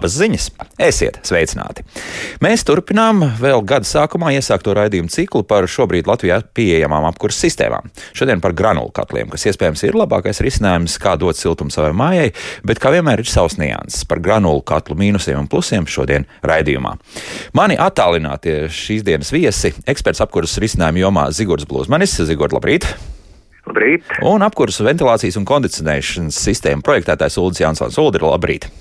Labas ziņas! Esiet sveicināti! Mēs turpinām vēl gada sākumā iesākto raidījumu ciklu par šobrīd Latvijā pieejamām apkurses sistēmām. Šodien par granulu katliem, kas iespējams ir labākais risinājums, kā dot siltumu savai mājai, bet kā vienmēr ir savs nianses par granulu katlu mīnusiem un plusiem šodien raidījumā. Mani attālinātie šīs dienas viesi - eksperts apkurses risinājumu jomā Zigords Blūzmanis. Zigords, labrīt! Labrīt! Un apkurses ventilācijas un kondicionēšanas sistēmu projektētājs Ulris Jansons. Ulri, labrīt!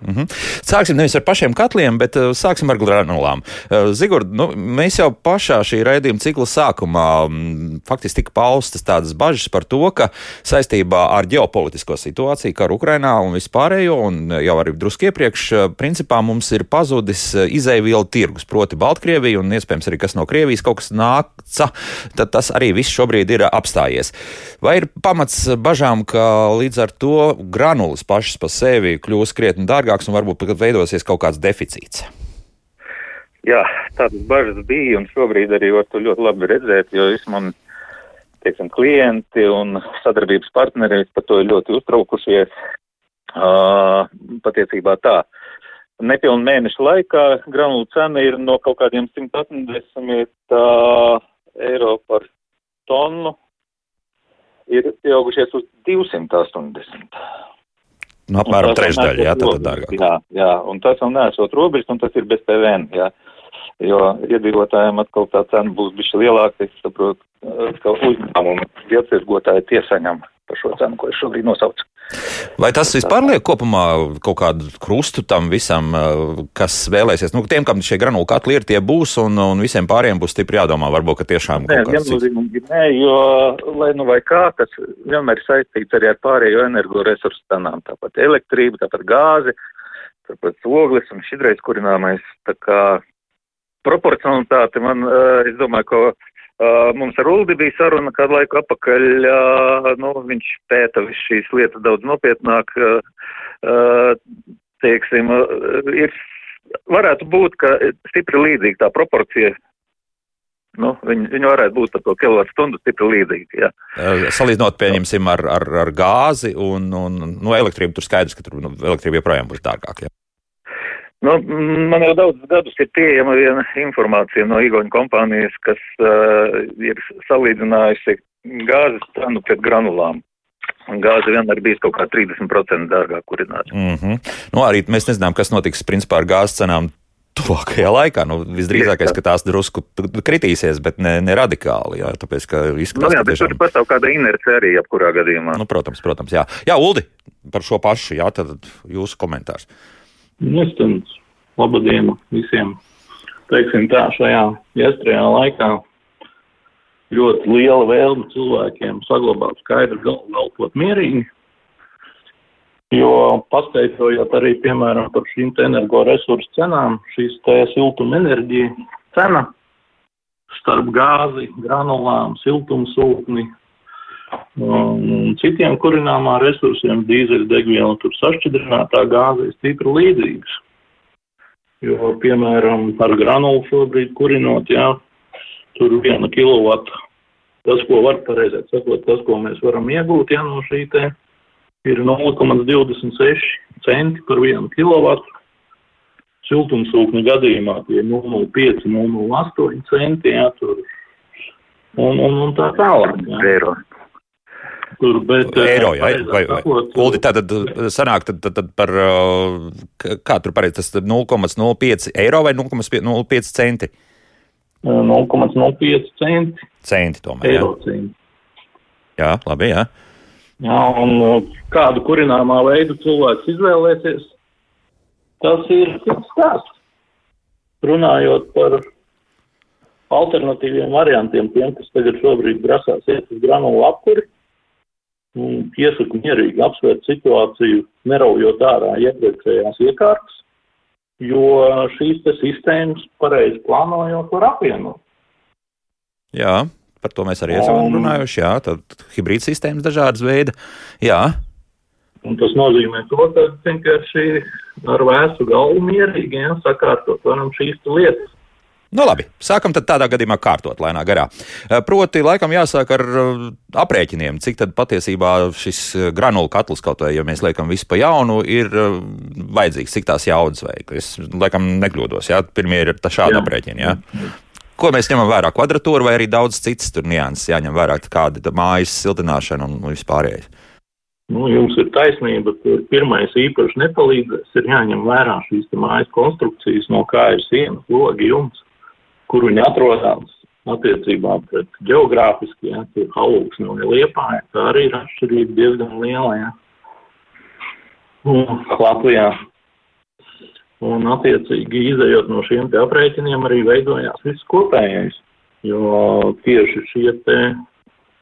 Mm -hmm. Sāksim nevis ar pašiem katliem, bet uh, sāksim ar granulām. Uh, Zigurd, nu, mēs jau pašā šī raidījuma cikla sākumā m, faktiski tika paustas tādas bažas par to, ka saistībā ar ģeopolitisko situāciju, kā Ukrainā un vispārējo, un jau arī drusku iepriekš, uh, principā mums ir pazudis izēvielu tirgus, proti Baltkrievija un iespējams arī kas no Krievijas kaut kas nāca, tad tas arī viss šobrīd ir apstājies. Vai ir pamats bažām, ka līdz ar to granulas pašas pa sevi kļūs krietni dārgāks un varbūt pat veidosies kaut kāds deficīts. Jā, tādas bažas bija, un šobrīd arī var to ļoti labi redzēt, jo visi man, teiksim, klienti un sadarbības partneri par to ir ļoti uztraukušies. Uh, patiesībā tā. Nepilnu mēnešu laikā granulu cena ir no kaut kādiem 180 uh, eiro par tonu, ir pieaugušies uz 280. Nu, apmēram trešdaļa, jā, tātad dārgāk. Jā, jā, un tas vēl neesot robežas, un tas ir bez PVN, jā. Jo iedzīvotājiem atkal tā cena būs bišķi lielāka, es saprotu, ka uzņēmumi iepirgotāji tiesaņem par šo cenu, ko es šobrīd nosaucu. Vai tas vispār liek kopumā kaut kādu krustu tam visam, kas vēlēsies? Nu, tiem, kam šie granulu katli ir, tie būs, un, un visiem pāriem būs stipri jādomā, varbūt, ka tiešām Nē, kaut cits. viennozīmīgi nē, jo, lai nu vai kā, tas vienmēr ir saistīts arī ar pārējo energoresursu cenām, tāpat elektrība, tāpat gāzi, tāpat ogles un šidreiz kurināmais, tā kā proporcionalitāte man, es domāju, ka mums ar Uldi bija saruna kādu laiku apakaļ, uh, nu, viņš pēta visu šīs lietas daudz nopietnāk, uh, teiksim, ir, varētu būt, ka stipri līdzīga tā proporcija, nu, viņi, viņi varētu būt par to kilovatu stundu stipri līdzīgi, jā. Salīdzinot, pieņemsim, ar, ar, ar gāzi un, un nu, elektrību, tur skaidrs, ka tur nu, elektrība joprojām būs dārgāka. Nu, man jau daudz gadus ir pieejama viena informācija no Igaunijas kompānijas, kas uh, ir salīdzinājusi gāzes cenu pret granulām. Gāze vienmēr bijis kaut kā 30% dārgāk kurināta. Mm -hmm. nu, arī mēs nezinām, kas notiks principā ar gāzes cenām. Tuvākajā laikā nu, visdrīzākais, ka tās drusku kritīsies, bet ne, ne radikāli. Jā, tāpēc, ka izskatās, Nu, jā, ka tiešām... tur pastāv kāda inerce arī, jebkurā gadījumā. Nu, protams, protams, jā. Jā, Uldi, par šo pašu, jā, tad jūsu komentārs. Nestundz, laba diena visiem. Teiksim tā, šajā iestrajā laikā ļoti liela vēlme cilvēkiem saglabāt skaidru galvu, elpot mierīgi. Jo paskaidrojot arī, piemēram, par šīm energoresursu cenām, šīs te siltuma enerģija cena starp gāzi, granulām, siltumsūkni un citiem kurināmā resursiem, dīzeļdegviela, tur sašķidrinātā gāze ir stipri līdzīgas. Jo, piemēram, ar granulu šobrīd kurinot, jā, tur viena kilovata, tas, ko var pareizāk sakot, tas, ko mēs varam iegūt, jā, no šī te ir 0,26 centi par vienu kilovatu. Siltumsūkņu gadījumā tie ir 0,5, 0,8 centi, jā, tur. Un, un, un tā tālāk. Jā. Tur, bet, Eiro, jā, pareizāk vai, vai. Uldi, tātad sanāk, tad, tad, tad par, k- kā tur pareizi, tas 0,05 eiro vai 0,05 centi? 0,05 centi, Centi tomēr, jā. eiro centi. Jā, labi, jā. Jā, un kādu kurināmā veidu cilvēks izvēlēsies, tas ir cits stāsts. Runājot par alternatīviem variantiem, tiem, kas tagad šobrīd grasās iet uz granulu apkuri, un iesaku mierīgi apsvērt situāciju, neraujot ārā iepriekšējās iekārtas, jo šīs sistēmas pareizi plānojot var apvienot. Jā, par to mēs arī esam Un- runājuši. Jā, tad hibrīd sistēmas dažādas veida. Jā, Un tas nozīmē to, ka vienkārši ar vēsu galvu mierīgi ja, sakārtot varam šīs lietas. Nu, labi, sākam tad tādā gadījumā kārtot lēnā garā. Eh, proti, laikam jāsāk ar eh, aprēķiniem, cik tad patiesībā šis eh, granulu katls, kaut vai, ja mēs liekam visu pa jaunu, ir vajadzīgs, cik tās jaudas vajag. Es laikam nekļūdos, jā, pirmie ir šādi aprēķini, jā. Ko mēs ņemam vērā? Kvadratūru vai arī daudz citas tur nianses jāņem vērā, kāda mājas siltināšana un vispārējais. Nu, jums ir taisnība, ka pirmais īpaši nepalīdzēs, ir jāņem vērā šīs mājas konstrukcijas, no kā ir sienas, logi, jums kur viņi atrodas attiecībā pret geogrāfiski, ja, tur halūksni un liepāja, tā arī ir atšķirība diezgan liela, ja. Un Latvijā. Un attiecīgi izējot no šiem te aprēķiniem arī veidojās viss kopējais, jo tieši šie te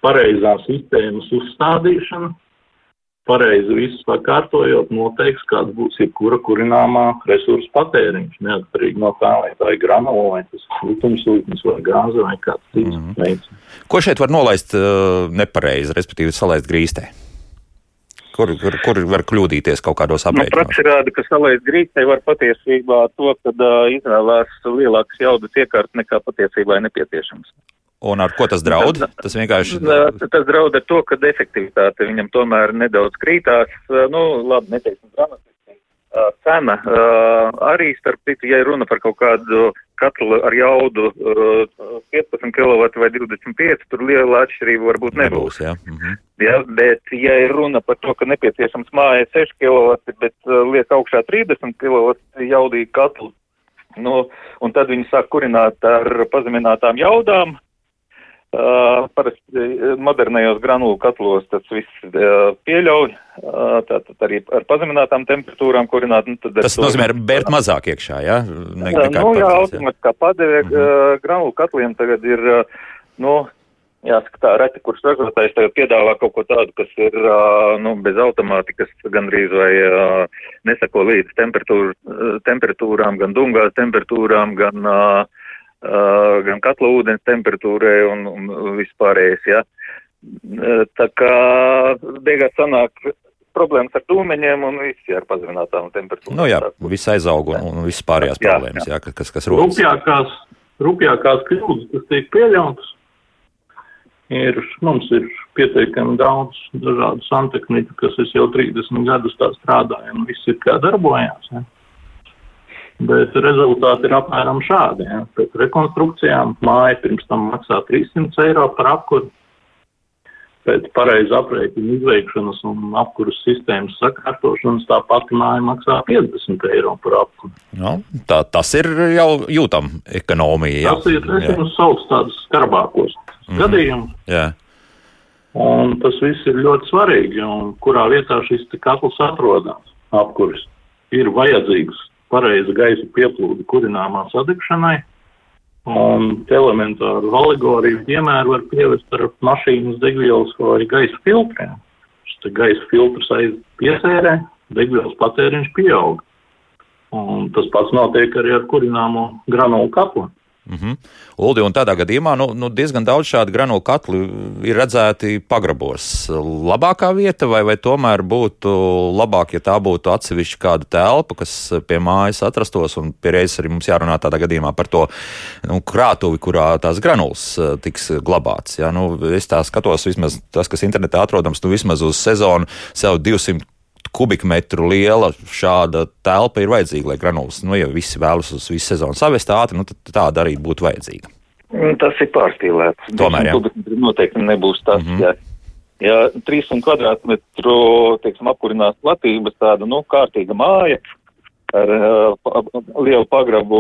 pareizā sistēmas uzstādīšana pareizi visu sakārtojot, noteiks, kāds būs jebkura kurināmā resursu patēriņš, neatkarīgi no tā, vai tā ir granula, vai tas siltumsūtnis, vai gāze, vai kāds cits mm -hmm. veids. Ko šeit var nolaist uh, nepareizi, respektīvi salaist grīstē? Kur, kur, kur var kļūdīties kaut kādos aprēķinos? Nu, Praksa rāda, ka salaist grīstē var patiesībā to, ka uh, izvēlās lielākas jaudas iekārtas nekā patiesībā ir nepieciešams. Un ar ko tas draud? Tas vienkārši. Tas draud ar to, ka efektivitāte viņam tomēr nedaudz krītās. Nu, labi, neteiksim dramatiski. Cena arī, starp citu, ja runa par kaut kādu katlu ar jaudu 15 kW vai 25, tur liela atšķirība varbūt nebūs. nebūs jā. Mhm. Ja, bet, ja ir runa par to, ka nepieciešams mājai 6 kW, bet liek augšā 30 kW jaudīgi katlu, nu, un tad viņi sāk kurināt ar pazeminātām jaudām, Uh, parasti modernajos granulu katlos tas viss uh, pieļauj, uh, tātad arī ar pazeminātām temperatūrām kurināt. Nu, tas to... nozīmē bērt mazāk iekšā, jā? Ne, nu, jā, automatiskā padeve -huh. uh, granulu katliem tagad ir, nu, jāsaka tā, reti, kurš ražotājs tagad piedāvā kaut ko tādu, kas ir, nu, bez automātikas gandrīz vai nesako līdz temperatūr, temperatūrām, gan dungās temperatūrām, gan Uh, gan katla ūdens temperatūrai un, un vispārējais. Uh, tā kā beigās sanāk problēmas ar dūmeņiem un viss ar pazeminātām temperatūrām. Nu jā, viss aizaug un, un viss pārējās jā, problēmas, jā, jā kas, kas rodas. Rūpjākās, rūpjākās kļūdas, kas tiek pieļautas, ir, mums ir pietiekami daudz dažādu santehniku, kas es jau 30 gadus tā strādāju un viss ir kā darbojās. Ja. Bet rezultāti ir apmēram šādi. Ja. Pēc rekonstrukcijām māja pirms tam maksā 300 eiro par apkuru. Pēc pareizi aprēķina izveikšanas un apkuras sistēmas sakārtošanas tā pati māja maksā 50 eiro par apkuru. No, nu, tā, tas ir jau jūtam ekonomija. Jā. Tas ir, es jums sauc tādus skarbākos mm gadījumus. Jā. Un tas viss ir ļoti svarīgi, un kurā vietā šis katls atrodas apkuris. Ir vajadzīgs pareiza gaisa pieplūde kurināmā sadegšanai. Un elementāru alegoriju piemēru var pievest ar mašīnas degvielas vai gaisa filtriem. Šis gaisa filtrs aiz piesērē, degvielas patēriņš pieaug. Un tas pats notiek arī ar kurināmo granulu katlu. Mm -hmm. Uldi, un tādā gadījumā nu, nu diezgan daudz šādu granulu katlu ir redzēti pagrabos. Labākā vieta, vai, vai tomēr būtu labāk, ja tā būtu atsevišķa kāda telpa, kas pie mājas atrastos, un pie reizes arī mums jārunā tādā gadījumā par to nu, krātuvi, kurā tās granulas eh, tiks glabāts. Ja? Nu, es tā skatos, vismaz tas, kas internetā atrodams, nu vismaz uz sezonu sev 200 kubikmetru liela šāda telpa ir vajadzīga, lai granulas, nu, ja visi vēlas uz visu sezonu savest ātri, nu, tad tāda arī būtu vajadzīga. Mm, tas ir pārspīlēts. Tomēr, jā. Noteikti nebūs tas, mm -hmm. ja, ja 300 kvadrātmetru, teiksim, apkurinās platības tāda, nu, kārtīga māja ar uh, lielu pagrabu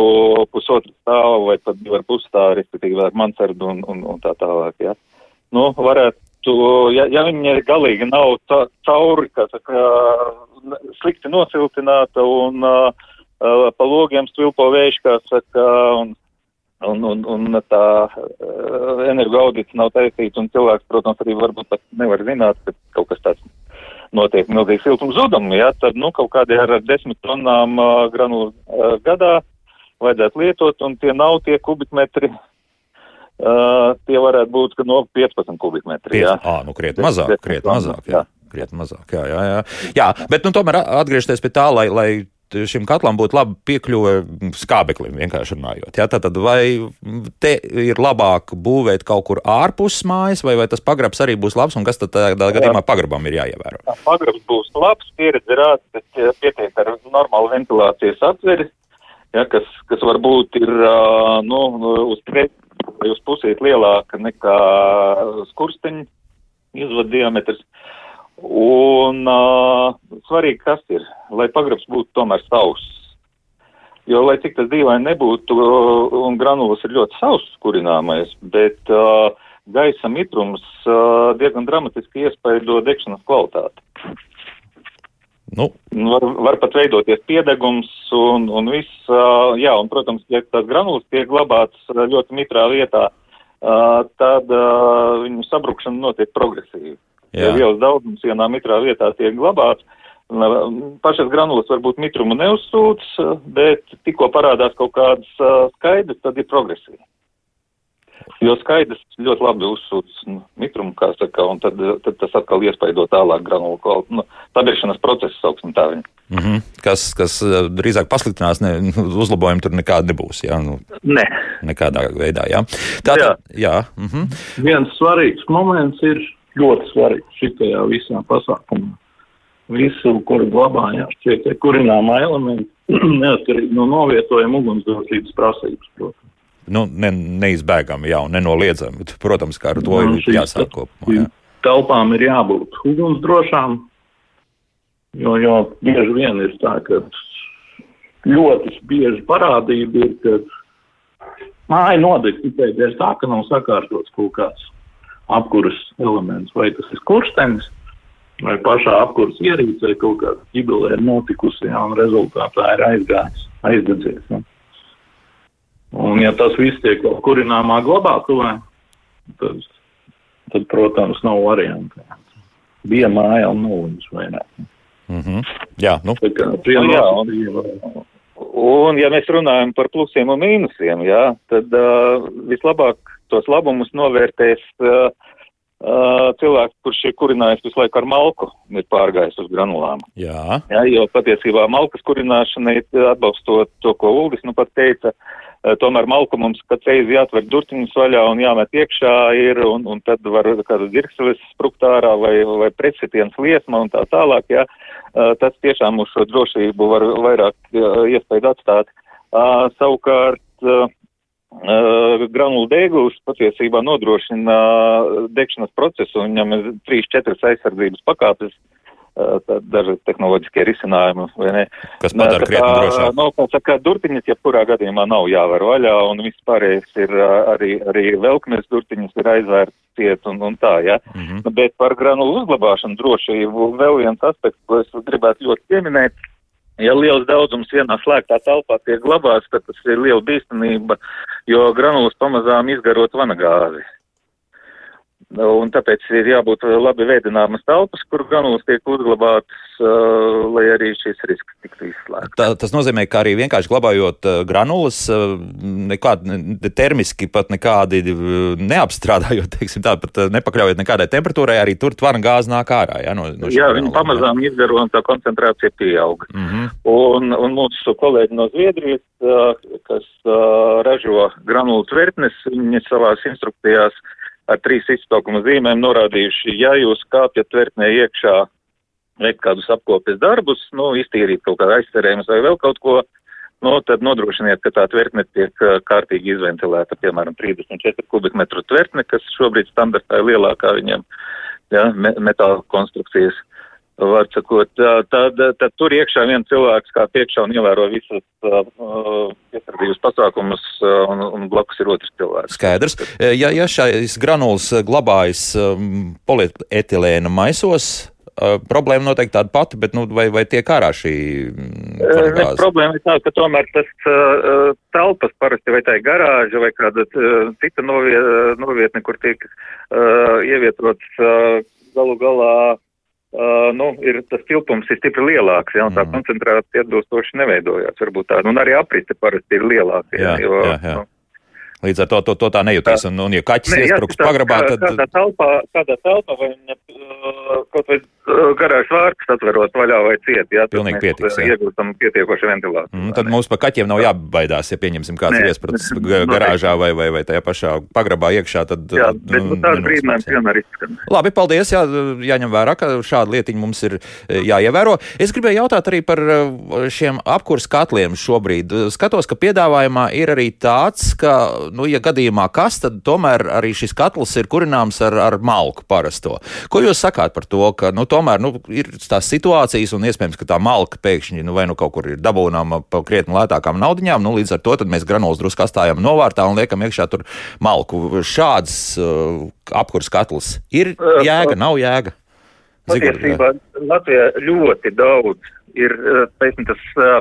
pusotru stāvu vai pat divu ar pusstāvu, respektīvi ar mansardu un, un, un tā tālāk, ja. Nu, varētu būtu, ja, ja viņa galīgi nav ca, cauri, kā saka, slikti nosiltināta un uh, pa logiem stvilpo vējš, kā saka, un, un, un, un tā uh, energoaudits nav taisīts, un cilvēks, protams, arī varbūt pat nevar zināt, ka kaut kas tāds notiek milzīgi siltums zudumi, ja, tad, nu, kaut kādi ar desmit tonnām uh, granulu uh, gadā vajadzētu lietot, un tie nav tie kubikmetri, Uh, tie varētu būt no 15 kubikmetri. Jā, à, nu krietni mazāk, krietni mazāk. Jā. Krietni mazāk, jā, jā, jā. jā bet nu, tomēr atgriezties pie tā, lai, lai šim katlam būtu laba piekļuve skābeklim, vienkārši runājot. Jā, tātad vai te ir labāk būvēt kaut kur ārpus mājas, vai, vai tas pagrabs arī būs labs, un kas tad tādā gadījumā pagrabam ir jāievēro? Pagrabs būs labs, pieredze rāda, ka pietiek ar normālu ventilācijas atveris, ja, kas, kas varbūt ir nu, uz priekšu vai uz pusīt lielāka nekā skursteņa izvada diametrs. Un uh, svarīgi, kas ir, lai pagrabs būtu tomēr sauss. Jo, lai cik tas dīvaini nebūtu, un granulas ir ļoti sauss kurināmais, bet uh, gaisa mitrums uh, diezgan dramatiski iespaido degšanas kvalitāti. Nu. Var, var pat veidoties piedegums un, un viss, jā, un, protams, ja tās granulas tiek glabātas ļoti mitrā vietā, tad viņu sabrukšana notiek progresīvi. Ja vielas daudzums vienā mitrā vietā tiek glabāts, pašas granulas varbūt mitrumu neuzsūc, bet tikko parādās kaut kādas skaidrs, tad ir progresīvi. Jo skaidrs ļoti labi uzsūc nu, mitrumu, kā saka, un tad, tad tas atkal iespaido tālāk granulu kvalitāti. Nu, Sabiedršanas procesu sauksim tā viņa. Mm -hmm. kas, kas drīzāk pasliktinās, ne, uzlabojumi tur nekādi nebūs. Jā, nu, ne. Nekādā veidā, jā. Tātad, jā. jā mm -hmm. Viens svarīgs moments ir ļoti svarīgs šitajā visā pasākumā. Visu, kur glabājās šie kurināmā elementi, neatkarīgi no novietojuma ugunsdrošības prasības, protams. Nu, ne, neizbēgami, jau nenoliedzami. Protams, kā ar to nu, ir jāsāk kopumā. Jā. Telpām ir jābūt ugunsdrošām, jo, jo bieži vien ir tā, ka ļoti bieži parādība ir, ka māja nodeg tikai dēļ tā, ka nav sakārtots kaut kāds apkuras elements, vai tas ir kurstenis, vai pašā apkuras ierīcē kaut kāda ģibelē ir notikusi, jā, un rezultātā ir aizgājis, aizdedzies. Ja. Un ja tas viss tiek kurināmā glabātuvē, tad, tad, protams, nav variantu. Bija māja un nulles vairāk. Mm -hmm. Jā, nu. Tā kā, nu, jā, un, un, ja mēs runājam par plusiem un mīnusiem, jā, tad uh, vislabāk tos labumus novērtēs uh, uh, cilvēks, kurš ir kurinājis visu laiku ar malku, ir pārgājis uz granulām. Jā. Jā, jo patiesībā malkas kurināšana ir atbalstot to, ko Uldis nu pat teica. Uh, tomēr malku mums katru reizi jāatver durtiņus vaļā un jāmet iekšā ir, un, un tad var kādu dirkseles spruktārā vai, vai pretsitiens liesma un tā tālāk, jā. Uh, tas tiešām uz šo drošību var vairāk iespēju atstāt. Uh, savukārt, granulu dēglis patiesībā nodrošina degšanas procesu, un viņam ir 3-4 aizsardzības pakāpes, uh, daži tehnoloģiskie risinājumi? Kas padara krietni drošāk. Kā saka, durtiņas, ja kurā gadījumā nav jāvar vaļā, un viss pārējais ir arī, arī velkmes durtiņas ir aizvērts ciet un, un tā, ja. Mm -hmm. Bet par granulu uzglabāšanu drošību vēl viens aspekts, ko es gribētu ļoti pieminēt Ja liels daudzums vienā slēgtā telpā tiek glabāts, tad tas ir liela bīstamība, jo granulas pamazām izgarot vanagāzi. Un tāpēc ir jābūt labi veidināmas telpas, kur granulas tiek uzglabātas, uh, lai arī šis risks tiktu izslēgts. Tā, tas nozīmē, ka arī vienkārši glabājot uh, granulas, nekādi ne, termiski pat nekādi neapstrādājot, teiksim tā, pat nepakļaujot nekādai temperatūrai, arī tur tvara gāze nāk ārā. Ja, no, no jā, viņi pamazām jā. izgaro un tā koncentrācija pieaug. Mm -hmm. un, un mūsu kolēģi no Zviedrijas, kas ražo granulu tvertnes, viņi savās instrukcijās ar trīs izsaukuma zīmēm norādījuši, ja jūs kāpjat tvertnē iekšā, veikt kādus apkopes darbus, nu, iztīrīt kaut kādu aizcerējumus vai vēl kaut ko, nu, tad nodrošiniet, ka tā tvertne tiek kārtīgi izventilēta, piemēram, 34 kubikmetru tvertne, kas šobrīd standartā ir lielākā viņam, ja, metāla konstrukcijas. Var sakot, tad, tad tur iekšā viens cilvēks kā piekšā un ievēro visas uh, piesardzības pasākumus, uh, un, un blakus ir otrs cilvēks. Skaidrs. Ja, ja šais granuls glabājas um, polietilēna maisos, uh, problēma noteikti tāda pati, bet nu, vai, vai tiek ārā šī uh, problēma? Ir tāda, ka tomēr tas uh, telpas parasti vai tā ir garāža vai kāda uh, cita novietne, kur tiek uh, ievietots uh, galu galā Uh, nu, ir, tas tilpums ir stipri lielāks, ja, un tā mm. koncentrācija atbilstoši neveidojās. Varbūt tā, un arī aprite parasti ir lielāka. Jā, jo, jā, jā. Nu, Līdz ar to, to, to tā nejūtīs. Un, un ja kaķis iespruks pagrabā, tad. Kādā telpā, kādā telpā vai ne, uh, kaut vai garāks vārds atverot vaļā vai ciet, jā, Pilnīgi pietiks, jā. iegūstam pietiekoši ventilāciju. Mm, tad mums par kaķiem nav jābaidās, ja pieņemsim kāds Nē, iesprūdis nē, garāžā vai, vai, vai tajā pašā pagrabā iekšā. Tad, Jā, uh, bet nu, nu, tāds brīdinājums vienmēr izskan. Labi, paldies. Jā, jāņem vērā, ka šāda lietiņa mums ir jāievēro. Es gribēju jautāt arī par šiem apkurss katliem šobrīd. Skatos, ka piedāvājumā ir arī tāds, ka, nu, ja gadījumā kas, tad tomēr arī šis katls ir kurināms ar, ar malku parasto. Ko jūs sakāt par to, ka, nu, tomēr nu, ir tās situācijas un iespējams, ka tā malka pēkšņi, nu, vai nu kaut kur ir dabūnama pa krietni lētākām naudiņām, nu, līdz ar to mēs granulas drusku atstājam novārtā un liekam iekšā tur malku. Šāds uh, apkurss katls ir jēga, nav jēga. Zigurd, jā. Patiesībā Latvijā ļoti daudz ir eh, teiksim, tas eh,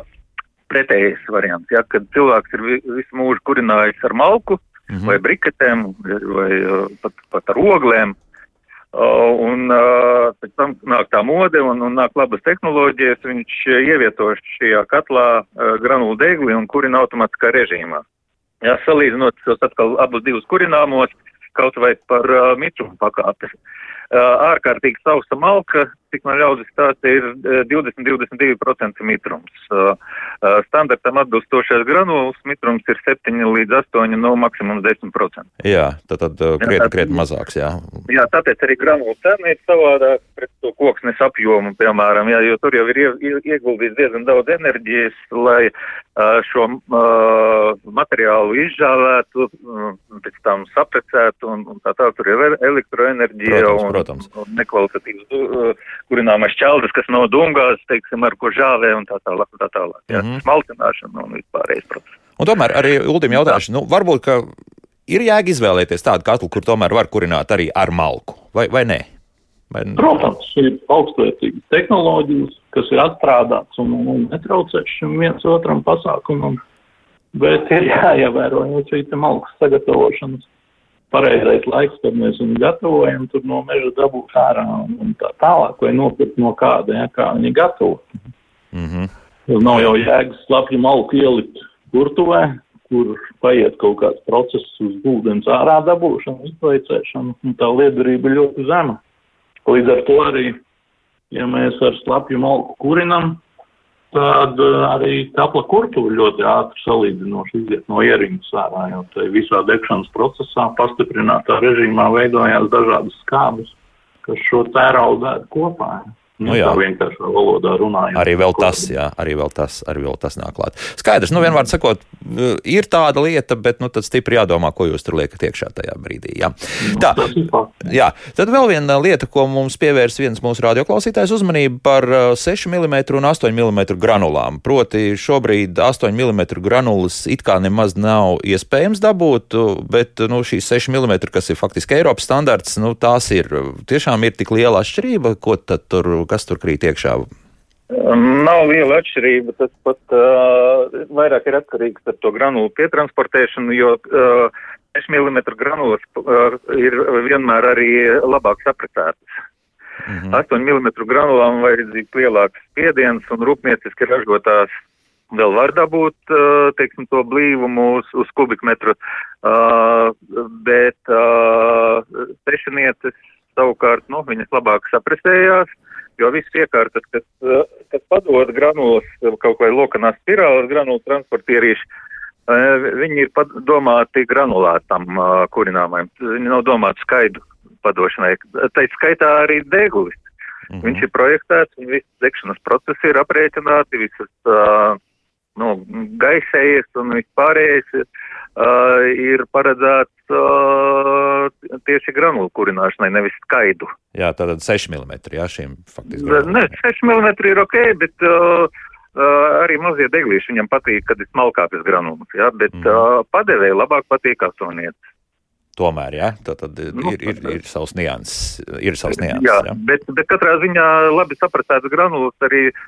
pretējais variants, ja, kad cilvēks ir vi- visu mūžu kurinājis ar malku Mhm. vai briketēm vai eh, pat, pat ar oglēm. Uh, un uh, pēc tam nāk tā mode un, un nāk labas tehnoloģijas, viņš uh, ievieto šajā katlā granulu degli un kurina automātiskā režīmā. Jā, salīdzinot tos atkal abus divus kurināmos, kaut vai par uh, mitrumu pakāpes. Uh, ārkārtīgi sausa malka, cik man ļaudis stāsta, ir uh, 20-22% mitrums. Uh, uh, standartam atbilstošais granulas mitrums ir 7 līdz 8, no maksimums 10%. Jā, tad, tad krietni, krietni mazāks. Jā. Jā, tāpēc arī granulu cena ir savādāk pret to koksnes apjomu, piemēram, jā, jo tur jau ir ie- ie- ieguldīts diezgan daudz enerģijas, lai šo materiālu izžāvētu, uh, pēc tam saprecētu un, un tā tā, tur ir ele- elektroenerģija Protams, un, protams. un nekvalitatīvas kurināmās šķeldas, kas no dungās, teiksim, ar ko žāvē un tā tālāk, tā tālāk. Jā, Mhm. smalcināšana un vispārējais process. Un tomēr arī Uldim jautāšu, nu, varbūt, ka ir jēga izvēlēties tādu katlu, kur tomēr var kurināt arī ar malku, vai, vai nē? Vai... Protams, ir augstvērtīgas tehnoloģijas, kas ir atstrādātas un, un netraucē šim viens otram pasākumam, bet ir jāievēro jau šī malkas sagatavošanas pareizais laiks, kad mēs viņu gatavojam, tur no meža dabūt ārā un, tā tālāk, vai nopirkt no kāda, ja, kā viņi gatavo. Mm -hmm. Tur nav jau jēgas slapju malku ielikt kurtuvē, kur paiet kaut kāds process uz ūdens ārā dabūšanu, izlaicēšanu, un tā liederība ļoti zema. Līdz ar to arī, ja mēs ar slapju malku kurinam, tad eh, arī kapla kurtuve ļoti ātri salīdzinoši iziet no ierindas ārā, jo tai visā degšanas procesā pastiprinātā režīmā veidojās dažādas skābes, kas šo tēraudu dēd kopā. Nu Nu, jā. tā vienkāršā valodā runājot. Arī vēl tas, jā, arī vēl tas, arī vēl tas nāk klāt. Skaidrs, nu, vienmēr sakot, ir tāda lieta, bet, nu, tad stipri jādomā, ko jūs tur liekat iekšā tajā brīdī. Jā. Tā. Ir fakts. Jā, tad vēl viena lieta, ko mums pievērs viens mūsu radioklausītājs uzmanību par uh, 6 mm un 8 mm granulām. Proti, šobrīd 8 mm granulas it kā nemaz nav iespējams dabūt, bet nu, šīs 6 mm, kas ir faktiski Eiropas standarts, nu, tās ir tiešām ir tik liela atšķirība, ko tad tur, kas tur krīt iekšā. Nav liela atšķirība. Tas pat uh, vairāk ir atkarīgs par to granulu pietransportēšanu, jo uh, 6 mm granulas uh, ir vienmēr arī labāk sapratētas. Mhm. 8 mm granulām vajadzīgs lielāks spiediens un rūpnieciski ražotās vēl var dabūt, teiksim, to blīvumu uz, uz kubikmetru, bet sešinieces savukārt, nu, viņas labāk sapresējās, jo viss iekārtas, kas, uh, kas padod granulas, kaut vai lokanās spirāles granulu transportierīši, uh, viņi ir domāti granulātam kurināmajam. Viņi nav domāti skaidu padošanai. Tā skaitā arī deglis. Mhm. Viņš ir projektēts un viss degšanas procesi ir aprēķināti, visas uh, nu, gaisējies un vispārējais uh, ir paredzēts uh, tieši granulu kurināšanai, nevis skaidu. Jā, tātad 6 mm, jā, šīm faktiski. Ne, 6 mm ir ok, bet uh, uh, arī mazie deglīši viņam patīk, kad ir smalkākas granulas, jā, bet Mhm. uh, padevēji labāk patīk asoniet. Tomēr, jā, tad, tad Nu, ir, ir, ir savs nianses. Ir savs nianses Jā, jā. bet, bet katrā ziņā labi sapratētas granulas arī uh,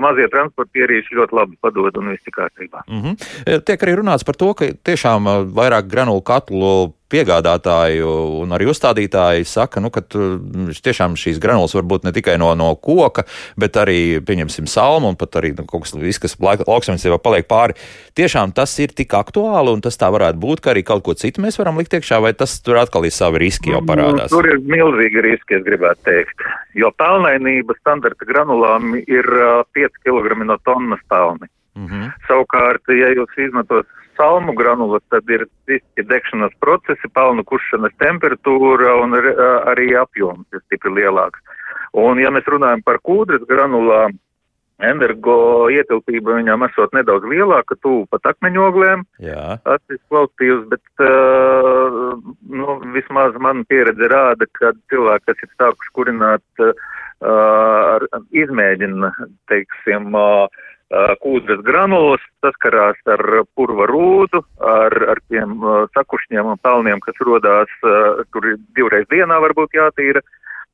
mazie transportierīši ļoti labi padod un viss ir kārtībā. Mm -hmm. Tiek arī runāts par to, ka tiešām ā, vairāk granulu katlu piegādātāji un arī uzstādītāji saka, nu, ka tiešām šīs granulas var būt ne tikai no, no koka, bet arī, pieņemsim, salmu un pat arī nu, kaut kas, viss, kas lauksaimniecībā paliek pāri. Tiešām tas ir tik aktuāli un tas tā varētu būt, ka arī kaut ko citu mēs varam likt iekšā, vai tas tur atkal ir savi riski jau parādās? Nu, tur ir milzīgi riski, es gribētu teikt, jo pelnainība standarta granulām ir uh, 5 kg no tonnas pelni. Mm -hmm. Savukārt, ja jūs izmantos salmu granulas, tad ir visi degšanas procesi, pelnu kušanas temperatūra un arī apjoms ir stipri lielāks. Un ja mēs runājam par kūdras granulām, energo ietilpība viņām esot nedaudz lielāka, tuvu pat akmeņoglēm. Tas ir kvalitīvs, bet uh, nu, vismaz man pieredze rāda, ka cilvēki, kas ir sākuši kurināt, uh, ar, izmēģina, teiksim, uh, kūdras granulas, saskarās ar purva rūdu, ar, ar tiem sakušņiem un pelniem, kas rodās, kur divreiz dienā varbūt jātīra,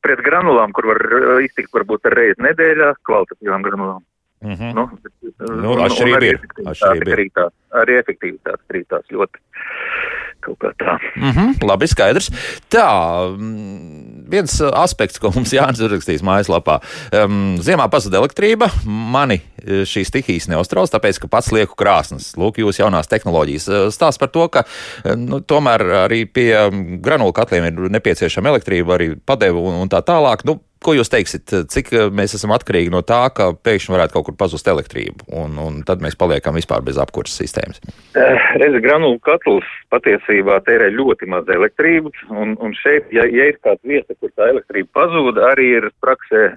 pret granulām, kur var iztikt varbūt ar reizi nedēļā, kvalitatīvām granulām. Mm -hmm. nu, nu, atšķirība ir. Atšķirība ir. Krītās, arī efektivitāte krītās ļoti kaut kā tā. Mm -hmm, labi, skaidrs. Tā, mm, viens aspekts, ko mums Jānis ir rakstījis mājaslapā. Um, ziemā pazuda elektrība. Mani e, šīs stihijas neuztrauc, tāpēc, ka pats lieku krāsnes. Lūk, jūs jaunās tehnoloģijas e, stāsta par to, ka nu, tomēr arī pie granulu katliem ir nepieciešama elektrība, arī padevu un, un tā tālāk. Nu, Ko jūs teiksiet, cik mēs esam atkarīgi no tā, ka pēkšņi varētu kaut kur pazust elektrība, un, un tad mēs paliekam vispār bez apkurses sistēmas? Reizi granulu katls patiesībā tērē ļoti maz elektrības, un, un šeit, ja, ja ir kāda vieta, kur tā elektrība pazūd, arī ir praksē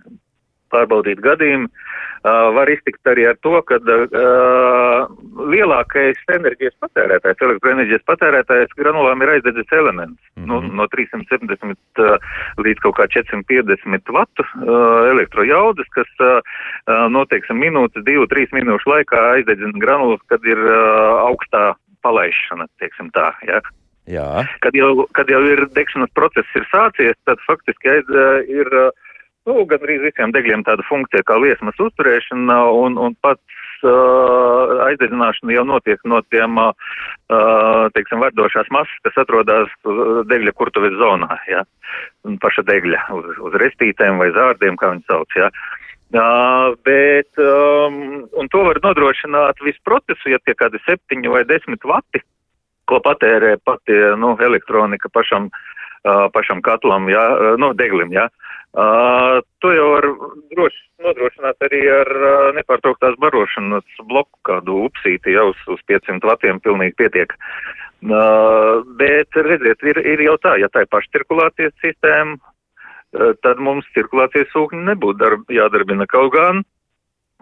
pārbaudīt gadījumi, Uh, var iztikt arī ar to, ka uh, lielākais enerģijas patērētājs, elektroenerģijas patērētājs granulām ir aizdedzis elements. Mm -hmm. nu, no 370 uh, līdz kaut kā 450 vatu uh, elektrojaudas, kas uh, noteiksim minūtes, divu, trīs minūšu laikā aizdedzina granulas, kad ir uh, augstā palaišana, teiksim tā. Ja? Jā. Kad jau, kad jau ir degšanas process ir sācies, tad faktiski aiz, uh, ir uh, nu, gan arī visiem degļiem tāda funkcija kā liesmas uzturēšana un, un pats uh, aizdedzināšana jau notiek no tiem, uh, teiksim, verdošās masas, kas atrodas degļa kurtuves zonā, ja, paša degļa uz, uz restītēm vai zārdiem, kā viņi sauc, ja. Uh, bet, um, un to var nodrošināt visu procesu, ja tie kādi septiņi vai desmit vati, ko patērē pati, nu, elektronika pašam, uh, pašam katlam, ja, nu, deglim, ja. To jau var droši nodrošināt arī ar nepārtrauktās barošanas bloku kādu upsīti jau uz, uz 500 vatiem pilnīgi pietiek. Bet, redziet, ir, ir jau tā, ja tā ir pašcirkulācijas sistēma, tad mums cirkulācijas sūkņi nebūtu darb, jādarbina kaut gan. Uh,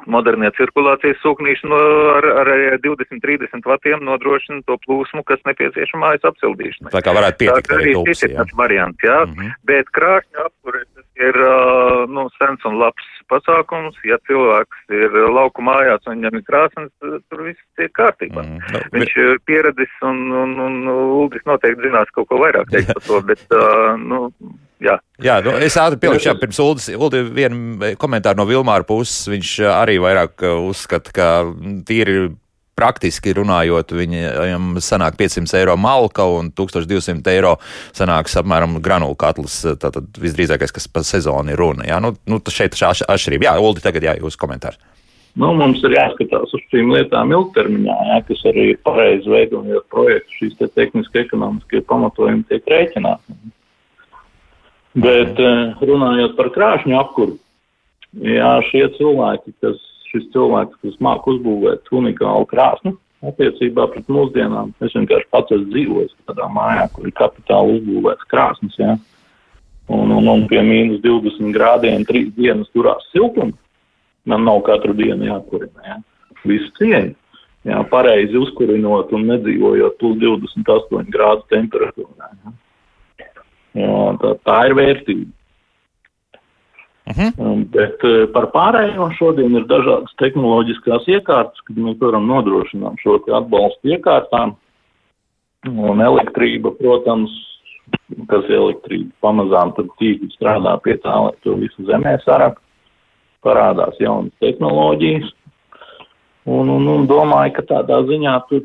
modernie cirkulācijas sūknīši no, ar, ar 20-30 vatiem nodrošina to plūsmu, kas nepieciešama mājas apsildīšanai. Tā kā varētu pietikt arī ir tāds variants, jā. Mm -hmm. Bet krāšņa apkures ir, nu, sens un labs pasākums. Ja cilvēks ir lauku mājās un viņam ir krāsnes, tur viss ir kārtībā. Mm, no, Viņš ir pieradis un, un, un, un Uldis noteikti zinās kaut ko vairāk teikt par to, bet, uh, nu, Jā, jā nu, es ātri pielikšu, jā, pirms Uldis, Uldi vienu komentāru no Vilmāra puses, viņš arī vairāk uzskata, ka tīri praktiski runājot, viņam sanāk 500 eiro malka un 1200 eiro sanāks apmēram granulu katls. Tātad visdrīzākais, kas pa sezonu ir runa. Jā, nu, nu šeit ir atšķirība. Jā, Uldi, tagad jā, jūs komentārs. Nu, mums ir jāskatās uz šīm lietām ilgtermiņā, jā, kas arī ir pareizi veidojot projektu. Šīs te tehniski ekonomiskie pamatojumi tiek rēķināti. Bet eh, runājot par krāšņu apkuru, jā, šie cilvēki, kas, šis cilvēks, kas māk uzbūvēt unikālu krāsnu, attiecībā pret mūsdienām, es vienkārši pats esmu dzīvojis tādā mājā, kur ir kapitāli uzbūvēts krāsnes, jā. Un, un, un pie mīnus 20 grādiem trīs dienas turās siltums. Man nav katru dienu jākurina, jā. Visu cieņu. Jā, pareizi uzkurinot un nedzīvojot plus 28 grādu temperatūrā. Jā. Jo, tā, tā ir vērtība. Uh mhm. -huh. Bet eh, par pārējo šodien ir dažādas tehnoloģiskās iekārtas, kad mēs varam nodrošināt šo atbalstu iekārtām. Un elektrība, protams, kas elektrība, pamazām tad tīkli strādā pie tā, lai to visu zemē sarak. Parādās jaunas tehnoloģijas. Un, un, un domāju, ka tādā ziņā tur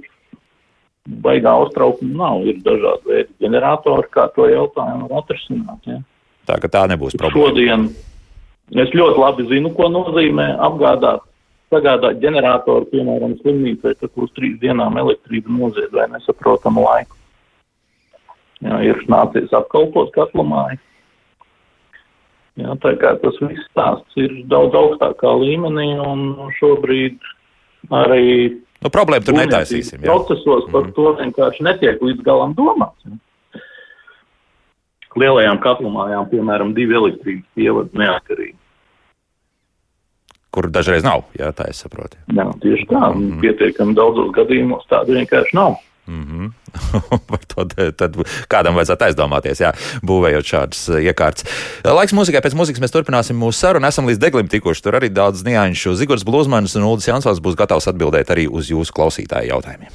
baigā uztraukuma nav. Ir dažādi veidi ģeneratori, kā to jautājumu var atrisināt. Ja. Tā ka tā nebūs problēma. Šodien es ļoti labi zinu, ko nozīmē apgādāt, sagādāt ģeneratoru, piemēram, slimnīcai, tad uz trīs dienām elektrību nozied vai nesaprotamu laiku. Jā, ir nācies apkalpot katlamāju. Jā, tā kā tas viss stāsts ir daudz augstākā līmenī un šobrīd arī Nu, problēma tur netaisīsim. Jā. Procesos par mm. to vienkārši netiek līdz galam domāts. Lielajām katlumājām, piemēram, divi elektrības pievadi neatkarīgi. Kur dažreiz nav, jā, tā es saprotu. Jā, tieši tā. Mm -hmm. Pietiekami daudzos gadījumos tāda vienkārši nav. Mm -hmm. To tad kādam vajadzētu aizdomāties, jā, būvējot šādas uh, iekārtas. Laiks mūzikai, pēc mūzikas mēs turpināsim mūsu sarunu. Esam līdz deglim tikuši. Tur arī daudz nianšu. Zigords Blūzmanis un Ulris Jansons būs gatavs atbildēt arī uz jūsu klausītāju jautājumiem.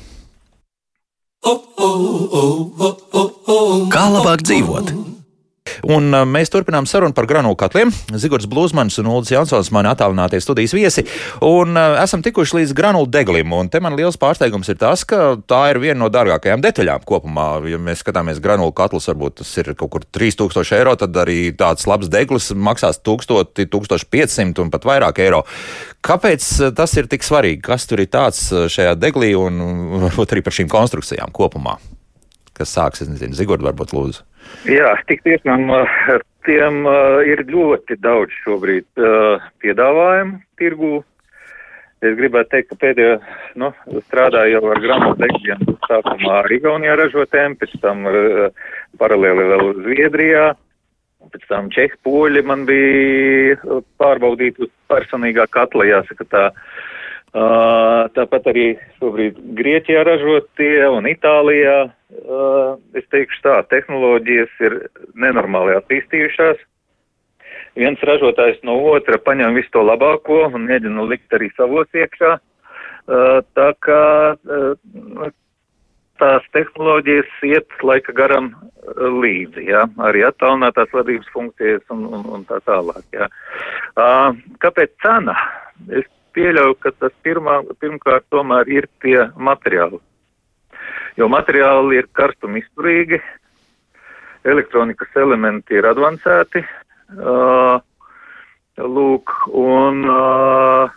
Kā labāk dzīvot? Un uh, mēs turpinām sarunu par granulu katliem. Zigords Blūzmans un Ulris Jansons mani attālinātie studijas viesi. Un uh, esam tikuši līdz granulu deglim. Un te man liels pārsteigums ir tas, ka tā ir viena no dārgākajām detaļām kopumā. Ja mēs skatāmies granulu katlus, varbūt tas ir kaut kur 3000 eiro, tad arī tāds labs deglis maksās 1000, 1500 un pat vairāk eiro. Kāpēc uh, tas ir tik svarīgi? Kas tur ir tāds šajā deglī un varbūt arī par šīm konstrukcijām kopumā? Kas sāks, es nezinu, Zigorda varbūt lūdzu. Jā, tik tiešām tiem ir ļoti daudz šobrīd piedāvājumu tirgū. Es gribētu teikt, ka pēdējo, nu, strādāju jau ar grāmatvežiem, sākumā Igaunijā ražotēm, pēc tam paralēli vēl Zviedrijā, pēc tam Čehi poļi man bija pārbaudīt uz personīgā katla, jāsaka tā. Tāpat arī šobrīd Grieķijā ražotie un Itālijā es teikšu tā, tehnoloģijas ir nenormāli attīstījušās. Viens ražotājs no otra paņem visu to labāko un mēģina likt arī savos iekšā. Uh, tā kā uh, tās tehnoloģijas iet laika garam līdzi, jā, arī attālinātās vadības funkcijas un, un, un tā tālāk, jā. Kāpēc cena? Es pieļauju, ka tas pirmā, pirmkārt tomēr ir pie materiālu jo materiāli ir karstuma izturīgi, elektronikas elementi ir advancēti. Uh, Lūk, un uh,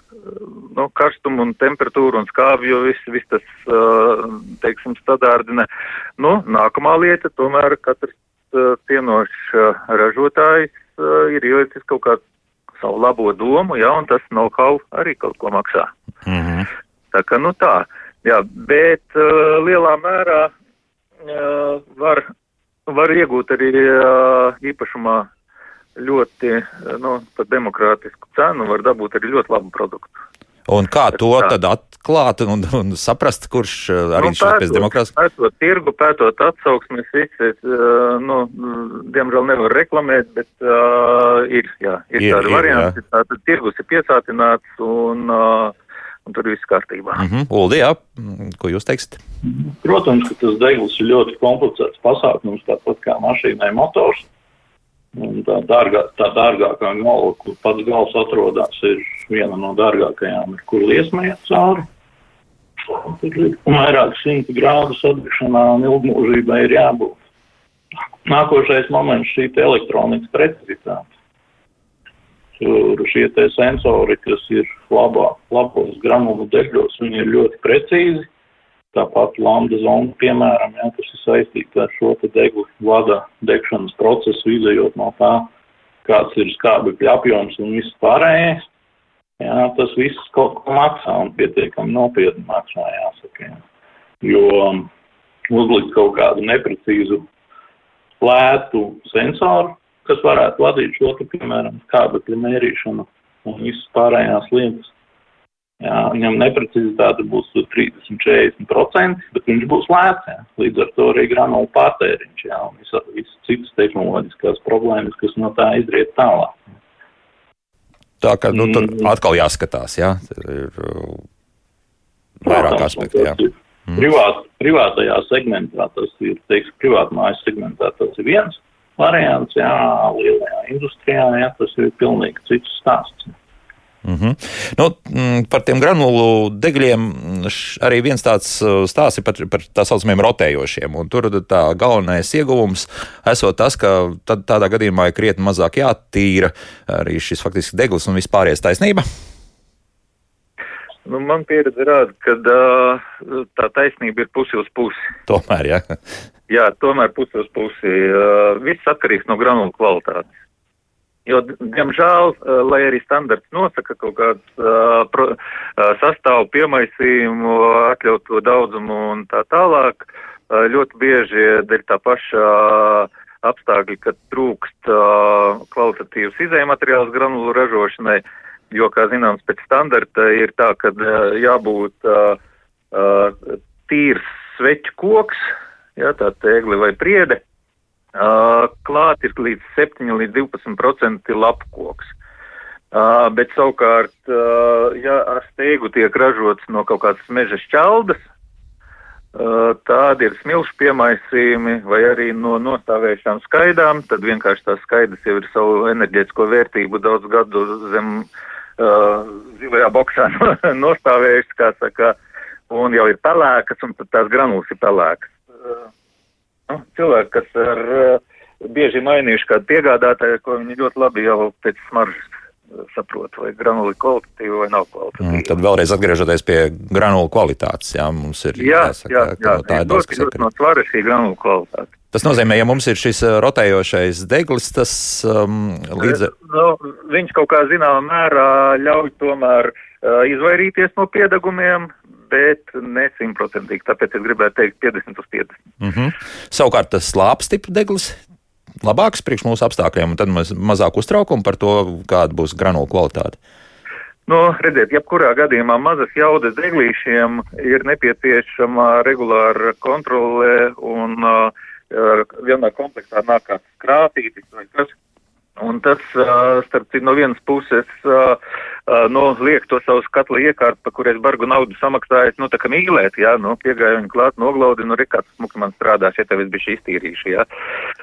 nu, karstumu un temperatūru un skābju viss vis tas, uh, teiksim, stadārdina. Nu, nākamā lieta, tomēr katrs uh, cienošs uh, ražotājs uh, ir ielicis kaut kādu savu labo domu, jā, un tas know-how arī kaut ko maksā. Mm -hmm. Tā kā, nu tā. Uh, Jā, bet uh, lielā mērā uh, var, var iegūt arī uh, īpašumā ļoti, uh, nu, par demokrātisku cenu, var dabūt arī ļoti labu produktu. Un kā to tad atklāt un, un saprast, kurš arī nu, šeit pēc demokrātijas? Pētot tirgu, pētot atsauksmes, visi, nu, diemžēl nevar reklamēt, bet uh, ir, jā, ir, ir tādi varianti. Tātad tirgus ir piesātināts un uh, un tur viss kārtībā. Mm -hmm. Uldi, jā, ko jūs teiksiet? Protams, ka tas degls ir ļoti komplicēts pasākums, tāpat kā mašīnai motors. Un tā, dārgā, tā dārgākā galva, kur pats gals atrodas, ir viena no dārgākajām, ir, kur liesmaiet cauri. Tur ir vairāk simti grādu sadegšanā un ilgmūžībai ir jābūt. Nākošais moments šī elektronikas precizitāte. Tur šie sensori, kas ir labā, labos granulu degļos, viņi ir ļoti precīzi. Tāpat lambda zona, piemēram, ja, kas ir saistīta ar šo deglu vada degšanas procesu, izējot no tā, kāds ir skābekļa apjoms un viss pārējais. Jā, tas viss kaut ko maksā un pietiekami nopietni maksā, jāsaka. Jā. Jo uzlikt kaut kādu neprecīzu lētu sensoru, kas varētu vadīt šo, te, piemēram, skābekļa mērīšanu un visas pārējās lietas. Jā, viņam neprecizitāte būs 30-40%, bet viņš būs lēts. Jā. Līdz ar to arī granulu patēriņš jā, un visas vis citas tehnoloģiskās problēmas, kas no tā izriet tālāk. Tā kā nu, tur mm. atkal jāskatās, jā, ir uh, vairāk aspekti. Jā. Mm. Privāt, privātajā segmentā tas ir, teiksim, privātmājas segmentā tas ir viens variants, jā, lielajā industrijā, jā, tas ir pilnīgi cits stāsts. Mm -hmm. nu, par tiem granulu degļiem arī viens tāds uh, stāsts ir par, par tā saucamiem rotējošiem. Tur tā galvenais ieguvums esot tas, ka tad, tādā gadījumā ir krietni mazāk jātīra arī šis faktiski deglis un vispārējais taisnība. Nu, man pieredze rāda, ka uh, tā taisnība ir pusi uz pusi. Tomēr, jā. jā, tomēr pusi uz pusi. Uh, viss atkarīgs no granulu kvalitātes. Jo, diemžēl, uh, lai arī standarts nosaka kaut kādu uh, pro, uh, sastāvu piemaisījumu, atļautu daudzumu un tā tālāk, uh, ļoti bieži dēļ tā paša uh, apstākļi, kad trūkst uh, kvalitatīvas izējumateriāls granulu ražošanai, uh, jo, kā zināms, pēc standarta ir tā, ka jābūt tīrs sveķu koks, jā, tā tēgli vai priede, klāt ir līdz 7 līdz 12% lapkoks. Uh, bet savukārt, uh, ja ar steigu tiek ražots no kaut kādas meža šķaldas, uh, tādi ir smilšu piemaisījumi vai arī no nostāvējušām skaidām, tad vienkārši tās skaidas jau ir savu enerģētisko vērtību daudz gadu zem uh, uh, zilajā boksā nostāvējušas, kā saka, un jau ir pelēkas, un tad tās granulas ir pelēkas. Uh, nu, cilvēki, kas ar uh, bieži mainījuši kādu piegādātāju, ko viņi ļoti labi jau pēc smaržas saprot, vai granuli kvalitatīva vai nav kvalitatīva. Mm, tad vēlreiz atgriežoties pie granulu kvalitātes, jā, mums ir jā, jāsaka, jā, jā, tā ir daudz, kas ir. No svara šī granulu kvalitāte. Tas nozīmē, ja mums ir šis uh, rotējošais deglis, tas um, līdz. Nu, viņš kaut kā zināmā mērā ļauj tomēr uh, izvairīties no piedegumiem, bet ne simtprocentīgi. Tāpēc es gribētu teikt 50 uz 50. Mm -hmm. Savukārt tas slāpes tipa deglis labāks priekš mūsu apstākļiem, un tad mēs mazāk uztraukumu par to, kāda būs granulu kvalitāte. Nu, redziet, jebkurā gadījumā mazas jaudas deglīšiem ir nepieciešama regulāra kontrole un uh, vienā komplektā nāk kāds krātītis vai kas. Un tas, starp citu, no vienas puses, nu, liek to savu skatli iekārt, pa kurais bargu naudu samaksājis, nu, tā kā mīlēt, jā, nu, piegāja viņu klāt, noglaudi, nu, rekāds smuki man strādā, šeit tev es bišķi iztīrīšu, jā.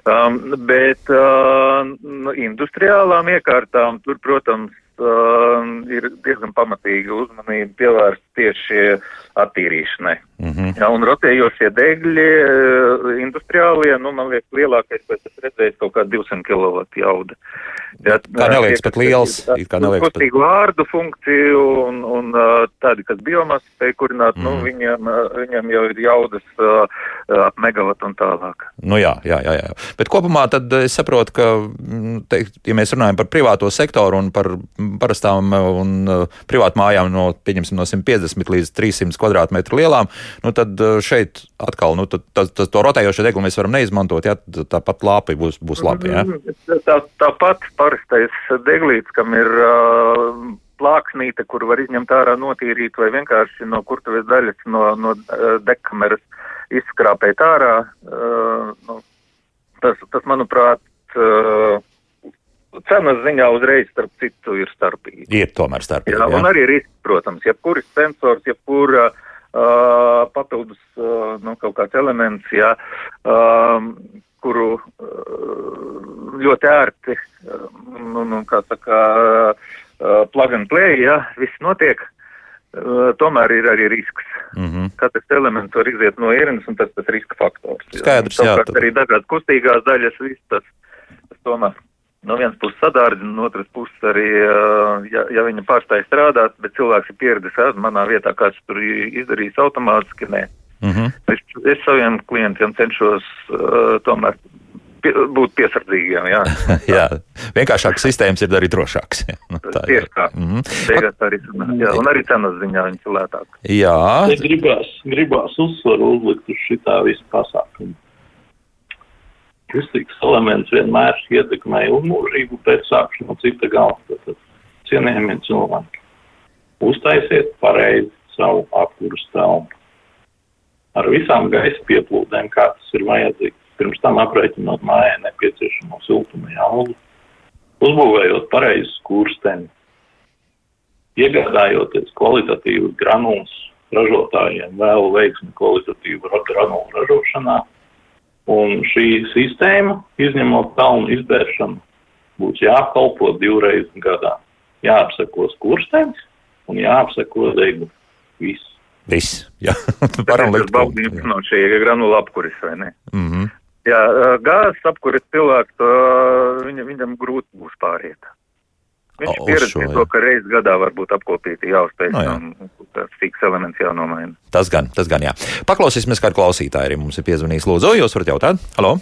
Um, bet, uh, nu, industriālām iekārtām, tur, protams, uh, ir diezgan pamatīga uzmanība pievērsta tieši attīrīšanai. Mm -hmm. ja, un rotējošie degļi, uh, industriālie, nu, man liekas, lielākais, ko es redzēju, kaut kā 200 kW jauda. Ja, kā neliekas pat liels, kā neliekas pat. Kustīgu vārdu funkciju un, un tādi, kas biomasu spēj kurināt, mm. nu, mhm. viņiem, viņiem jau ir jaudas ap megavatu un tālāk. Nu jā, jā, jā, jā. Bet kopumā tad es saprotu, ka, mm, te, ja mēs runājam par privāto sektoru un par parastām uh, un uh, privātu mājām no, no 150 līdz 300 kvadrātmetru lielām, nu tad uh, šeit atkal nu, tad, tad, tad to rotējošo deglu mēs varam neizmantot. Jā, tāpat lāpi būs, būs labi. Jā? Tā, tāpat parastais deglīts, kam ir uh, plāksnīte, kur var izņemt ārā notīrīt vai vienkārši no kurtuves daļas no, no dekameras izskrāpēt ārā. Uh, nu, tas, tas, manuprāt, uh, cenas ziņā uzreiz, starp citu, ir starpība. Ir tomēr starpība. Jā, jā. un arī risks, protams, jebkuris sensors, jebkura uh, papildus uh, nu, kaut kāds elements, jā, uh, kuru uh, ļoti ērti, uh, nu, nu, kā saka, uh, plug and play, jā, viss notiek. Uh, tomēr ir arī risks. Mm -hmm. Katrs elements var iziet no ierīnas, un tas ir riska faktors. Skaidrs, jā. Tad... Arī dažādas kustīgās daļas, viss tas, tas tomēr no vienas puses sadārdzina, no otras puses arī, ja, ja viņa pārstāja strādāt, bet cilvēks ir pieredzējis, manā vietā kāds tur izdarījis automātiski, nē. Mm -hmm. es, es saviem klientiem cenšos uh, tomēr pie, būt piesardzīgiem. Jā, jā. vienkāršākas sistēmas ir arī drošākas. nu, tā Tieši tā. Mm -hmm. arī, jā, un arī cenas ziņā viņas ir lētākas. Jā. Es gribās, gribās uzsvaru uzlikt uz šitā visu pasākumu kristīgs elements vienmēr ietekmē uzmūžību, bet sākšu no cita galva. Tad cienījamie cilvēki, uztaisiet pareizi savu apkursu telpu. Ar visām gaisa pieplūdēm, kā tas ir vajadzīgs. Pirms tam aprēķinot mājai nepieciešamo siltuma jaudu, uzbūvējot pareizu skursteni, iegādājoties kvalitatīvus granulus ražotājiem, vēlu veiksmi kvalitatīvu granulu ražošanā Un šī sistēma, izņemot pelnu izbēršanu, būs jākalpo divreiz gadā. jāapseko skurstenis un jāapseko deguna. Viss. Viss. Jā, varam likt punktu. No šī granula apkuris, vai ne? Mm -hmm. Jā, gāzes apkuris cilvēks, viņa, viņam grūti būs pāriet. Viņš pieredzēja to, ka reizes gadā var būt apkopīti jāuzspēj no, jā. un tas fiks elements jānomaina. Tas gan, tas gan, jā. Paklausīsimies, kādu klausītāju arī mums ir piezvanījis. Lūdzu, jūs varat jautāt? Halo!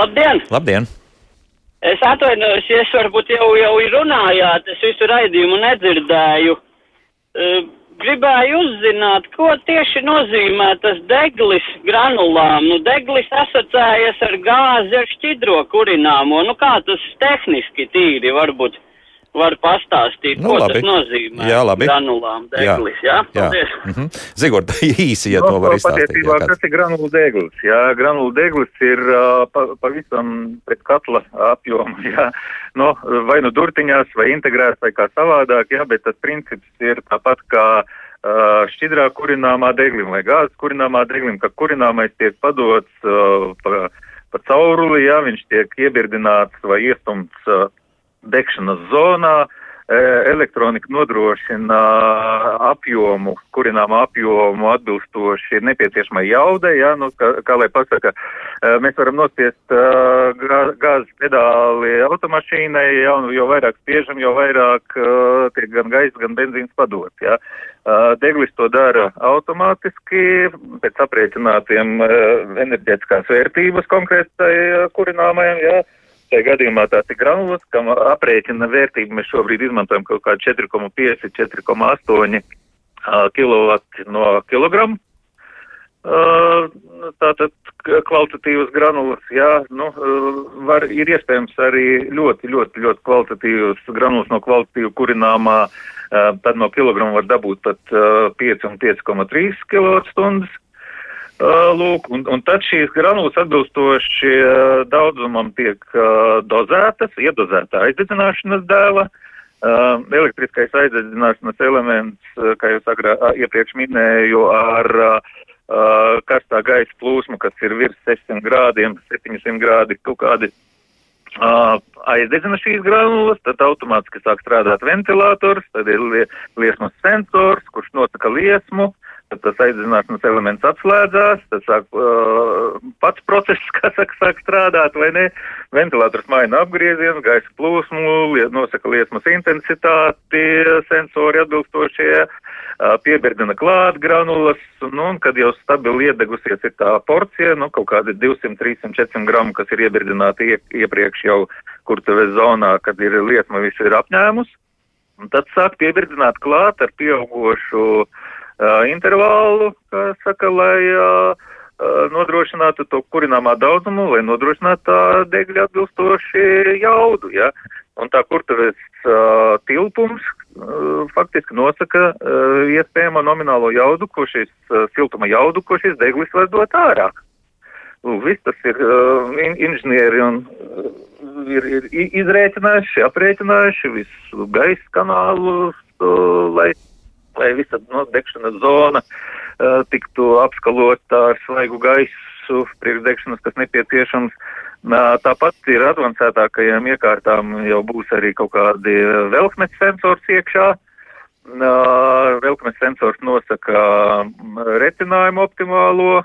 Labdien! Labdien! Es atvainojos, ja es varbūt jau, jau runājāt, es visu raidījumu nedzirdēju. Uh, gribēju uzzināt, ko tieši nozīmē tas deglis granulām. Nu, deglis asociējas ar gāzi, ar šķidro kurināmo. Nu, kā tas tehniski tīri varbūt var pastāstīt, nu, ko labi. tas nozīmē? Jā, labi. Granulām deglis, jā? jā? jā. Mm -hmm. Zigurd, īsi, ja no, to var izstāstīt. Patiesībā, jā, kas ir granulu deglis? Jā, granulu deglis ir uh, pa, pavisam pēc katla apjoma, jā. No, vai nu durtiņās, vai integrēts, vai kā savādāk, jā, bet tas princips ir tāpat kā uh, šķidrā kurināmā deglim vai gāzes kurināmā deglim, ka kurināmais tiek padots uh, pa, pa cauruli, jā, viņš tiek iebirdināts vai iestumts uh, degšanas zonā. E, elektronika nodrošina apjomu, kurināmu apjomu atbilstoši nepieciešamai jaudai, ja, nu, kā, kā lai pasaka, e, mēs varam nospiest uh, gāzes pedāli automašīnai, ja, un jo vairāk spiežam, jo vairāk uh, tiek gan gaisa, gan benzīns padots, ja. Uh, deglis to dara automātiski pēc aprēķinātiem enerģētiskās vērtības konkrētai kurināmajam, ja. Tajā gadījumā tās ir granulas, kam aprēķina vērtību mēs šobrīd izmantojam kaut kā 4,5, 4,8 kW no kilogramu. Tātad kvalitatīvas granulas, jā, nu, var, ir iespējams arī ļoti, ļoti, ļoti kvalitatīvas granulas no kvalitatīvu kurināmā, tad no kilograma var dabūt pat 5 un 5,3 kWh. Lūk, un, un tad šīs granulas atbilstoši daudzumam tiek dozētas, iedozēta aizdedzināšanas dēla. Elektriskais aizdedzināšanas elements, kā jūs agrā, iepriekš minēju, ar karstā gaisa plūsmu, kas ir virs 600 grādiem, 700 grādi, kaut kādi aizdedzina šīs granulas, tad automātiski sāk strādāt ventilators, tad ir liesmas sensors, kurš nosaka liesmu. Uh, Tad tas aizdedzināšanas elements atslēdzās, tad sāk uh, pats process, kā saka, sāk strādāt, vai ne? Ventilators maina apgriezienu, gaisa plūsmu, liet, nosaka liesmas intensitāti, sensori atbilstošie, uh, piebirdina klāt granulas, nu, un kad jau stabili iedegusies ir tā porcija, nu, kaut kādi 200, 300, 400 gramu, kas ir iebirdināti ie, iepriekš jau kurtuves zonā, kad ir liesma visu ir apņēmus, un tad sāk piebirdināt klāt ar pieaugošu uh, intervālu, kā saka, lai nodrošinātu to kurināmā daudzumu, lai nodrošinātu tā degļa atbilstoši jaudu. Ja? Un tā kurtuves uh, tilpums uh, faktiski nosaka uh, iespējamo nominālo jaudu, ko šis uh, siltuma jaudu, ko šis deglis var dot ārā. Lūk, viss tas ir uh, in, inženieri un uh, ir, ir izrēķinājuši, aprēķinājuši visu gaisa kanālus, uh, lai lai visa no, degšanas zona uh, tiktu apskalota ar svaigu gaisu priekšdegšanas, kas nepieciešams. Uh, tāpat ir advancētākajām iekārtām jau būs arī kaut kādi velkmes sensors iekšā. Uh, velkmes sensors nosaka retinājumu optimālo,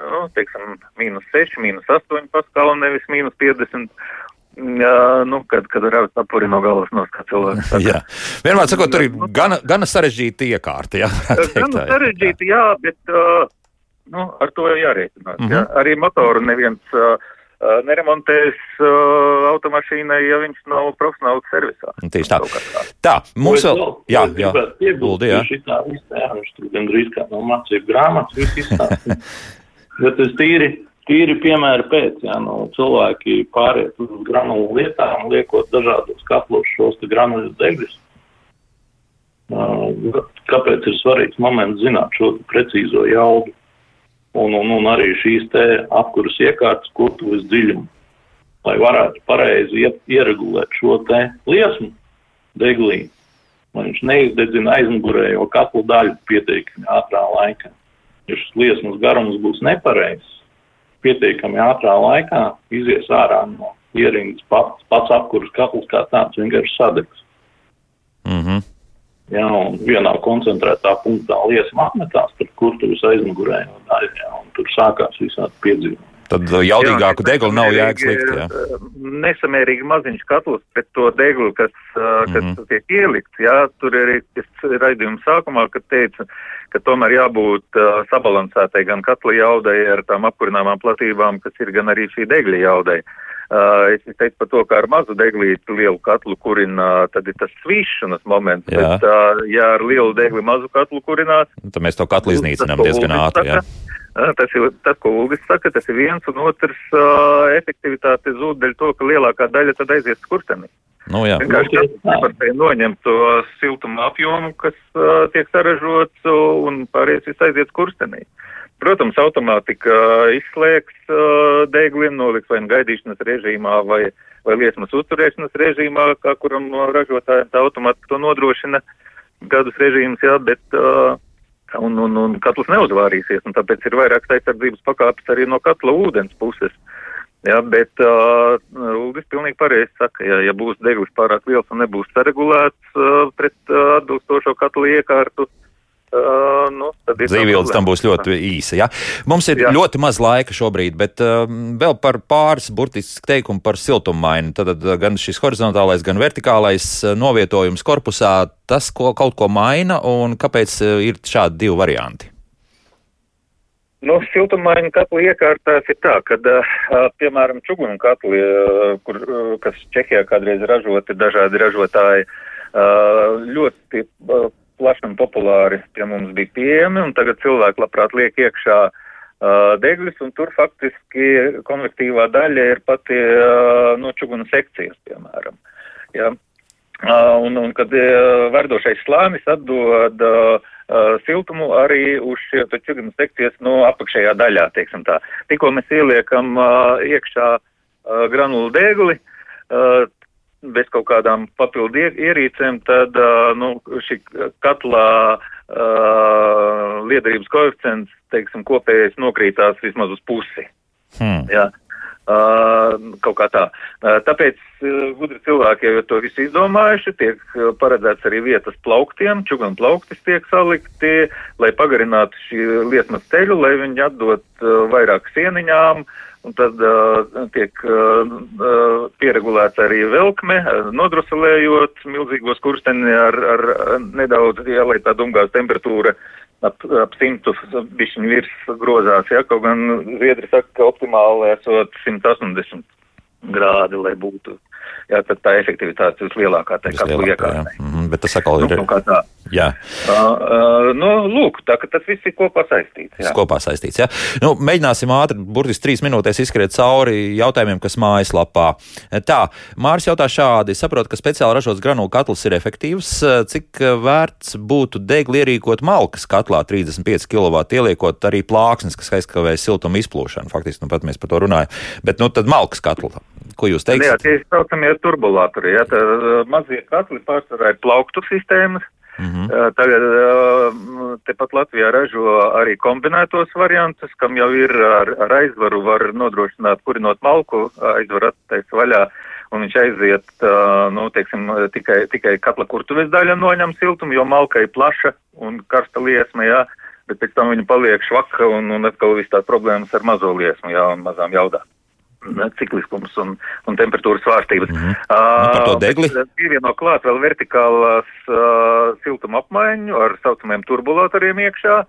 nu, teiksim, mīnus 6, mīnus 8 paskalu, nevis mīnus 50. Jā, nu, kad, kad raujas apuri no galvas no kā cilvēks. jā, vienmēr sakot, tur ir gana, gana sarežģīta iekārta. Jā, gana sarežģīta, jā, bet uh, nu, ar to jārēķinās. Mm -hmm. jā. Arī motoru neviens uh, neremontēs uh, automašīnai, ja viņš nav profesionāls servisā. Tieši tā. Tā, mums vēl, jā, jā, Lūdzu, jā. Šitā vispār, viņš tur gandrīz kā no mācību grāmatas viss izstāsta. bet es tīri tīri piemēra pēc, ja nu, cilvēki pāriet uz granulu lietām, liekot dažādos katlos šos te granuļu degļus. Kāpēc ir svarīgs moments zināt šo precīzo jaudu un, un, un arī šīs te apkuras iekārtas kurtuves dziļumu, lai varētu pareizi ieregulēt šo te liesmu deglī, lai viņš neizdedzina aizmugurējo katlu daļu pietiekami ātrā laikā. Ja šis liesmas garums būs nepareizs, pietiekami ātrā laikā izies ārā no ierindas pats, pats apkuras katls kā tāds vienkārši sadegs. Mm -hmm. Jā, un vienā koncentrētā punktā liesma apmetās, tur kurtuvis aizmugurējo daļu, un tur sākās visādi piedzīvumi. Tad jaudīgāku deglu nav jēgas likt. Jā. Nesamērīgi maziņš katls pret to deglu, kas, kas mm -hmm. tiek ielikts. Jā, tur ir raidījuma sākumā, kad teica, ka tomēr jābūt uh, sabalansētai gan katla jaudai ar tām apkurināmām platībām, kas ir gan arī šī degļa jaudai. Uh, es teicu par to, ka ar mazu deglīti lielu katlu kurina, tad ir tas svīšanas moments, Jā. bet, uh, ja ar lielu degli mazu katlu kurinās, tad mēs to katlu iznīcinām diezgan ātri. Jā. Tas ir tas, ko Ulris saka, tas ir viens un otrs uh, efektivitāte zūd dēļ to, ka lielākā daļa tad aizies skurstenī. Nu, jā. Vienkārši nevarēja noņemt to siltuma apjomu, kas uh, tiek saražots, un pārējais viss aiziet skurstenī. Protams, automātika izslēgs uh, degli, noliks vai nu gaidīšanas režīmā vai, vai liesmas uzturēšanas režīmā, kā kuram ražotājiem tā automātika to nodrošina gadus režīms, jā, bet uh, un, un, un katls neuzvārīsies, un tāpēc ir vairākas aizsardzības pakāpes arī no katla ūdens puses. Jā, bet uh, Ulris pilnīgi pareizi saka, ja, ja būs deglis pārāk liels un nebūs saregulēts uh, pret uh, atbilstošo katla iekārtu, Uh, nu, Zīvīlis tam būs ļoti īsa. Ja? Mums ir jā. ļoti maz laika šobrīd, bet uh, vēl par pāris burtiski teikumu par siltummaiņu. Tad uh, gan šis horizontālais, gan vertikālais uh, novietojums korpusā, tas ko, kaut ko maina un kāpēc uh, ir šādi divi varianti? Nu, siltummaiņu katlu iekārtās ir tā, ka, piemēram, čugunu katli, kur, kas Čehijā kādreiz ražoti, dažādi ražotāji, ļoti plaši un populāri pie mums bija pieejami, un tagad cilvēki labprāt liek iekšā degļus, un tur faktiski konvektīvā daļa ir pati no čuguna sekcijas, piemēram. Ja? Un, un kad verdošais slānis atdod uh, siltumu arī uz šie čuguna sekcijas no nu, apakšējā daļā, teiksim tā. Tikko mēs ieliekam iekšā granulu degli, uh, bez kaut kādām papildu ierīcēm, tad nu, šī katlā liederības koeficients, teiksim, kopējais nokrītās vismaz uz pusi. Hmm. Jā. Uh, kaut kā tā. Uh, tāpēc uh, gudri cilvēki jau to visu izdomājuši, tiek paredzēts arī vietas plauktiem, čugan plauktis tiek salikti, lai pagarinātu šī liesmas ceļu, lai viņi atdot vairāk sieniņām, uh, Un tad uh, tiek uh, pieregulēts arī velkme, nodroselējot milzīgos kursteni ar, ar nedaudz, jā, lai tā dumgās temperatūra ap, ap simtu bišķiņu virs grozās, jā, kaut gan Zviedri saka, ka optimāli esot 180 grādi, lai būtu jā, tad tā efektivitāte ir lielākā tajā katlu iekārtā. Mm, bet tas atkal ir. Nu, tā. Jā. Uh, uh, nu, lūk, tā tas viss ir kopā saistīts. Jā. Kopā saistīts, jā. Nu, mēģināsim ātri, burtiski trīs minūtēs izskriet cauri jautājumiem, kas mājaslapā. Tā, Māris jautā šādi. Saprotu, ka speciāli ražots granulu katls ir efektīvs. Cik vērts būtu degli ierīkot malkas katlā 35 kW, ieliekot arī plāksnes, kas aizkavē siltumu izplūšanu? Faktiski, nu pat mēs par to runājam. Bet, nu, tad malkas katla. Ko jūs teiksiet? Jā, tie ir saucamie turbulātori. Ja, tā, mazie katli pārsvarā ir plauktu sistēmas. Mm -hmm. Tagad tepat Latvijā ražo arī kombinētos variantus, kam jau ir ar, ar aizvaru var nodrošināt kurinot malku, aizvaru attaisa vaļā, un viņš aiziet, nu, teiksim, tikai, tikai katla kurtuves daļa noņem siltumu, jo malka ir plaša un karsta liesma, jā, bet pēc tam viņa paliek švaka un, un atkal viss tās problēmas ar mazo liesmu, jā, un mazām jaudām cikliskums un, un temperatūras svārstības. Mm -hmm. uh, par to degli? Pievieno klāt vēl vertikālās uh, siltuma apmaiņu ar saucamiem turbulatoriem iekšā.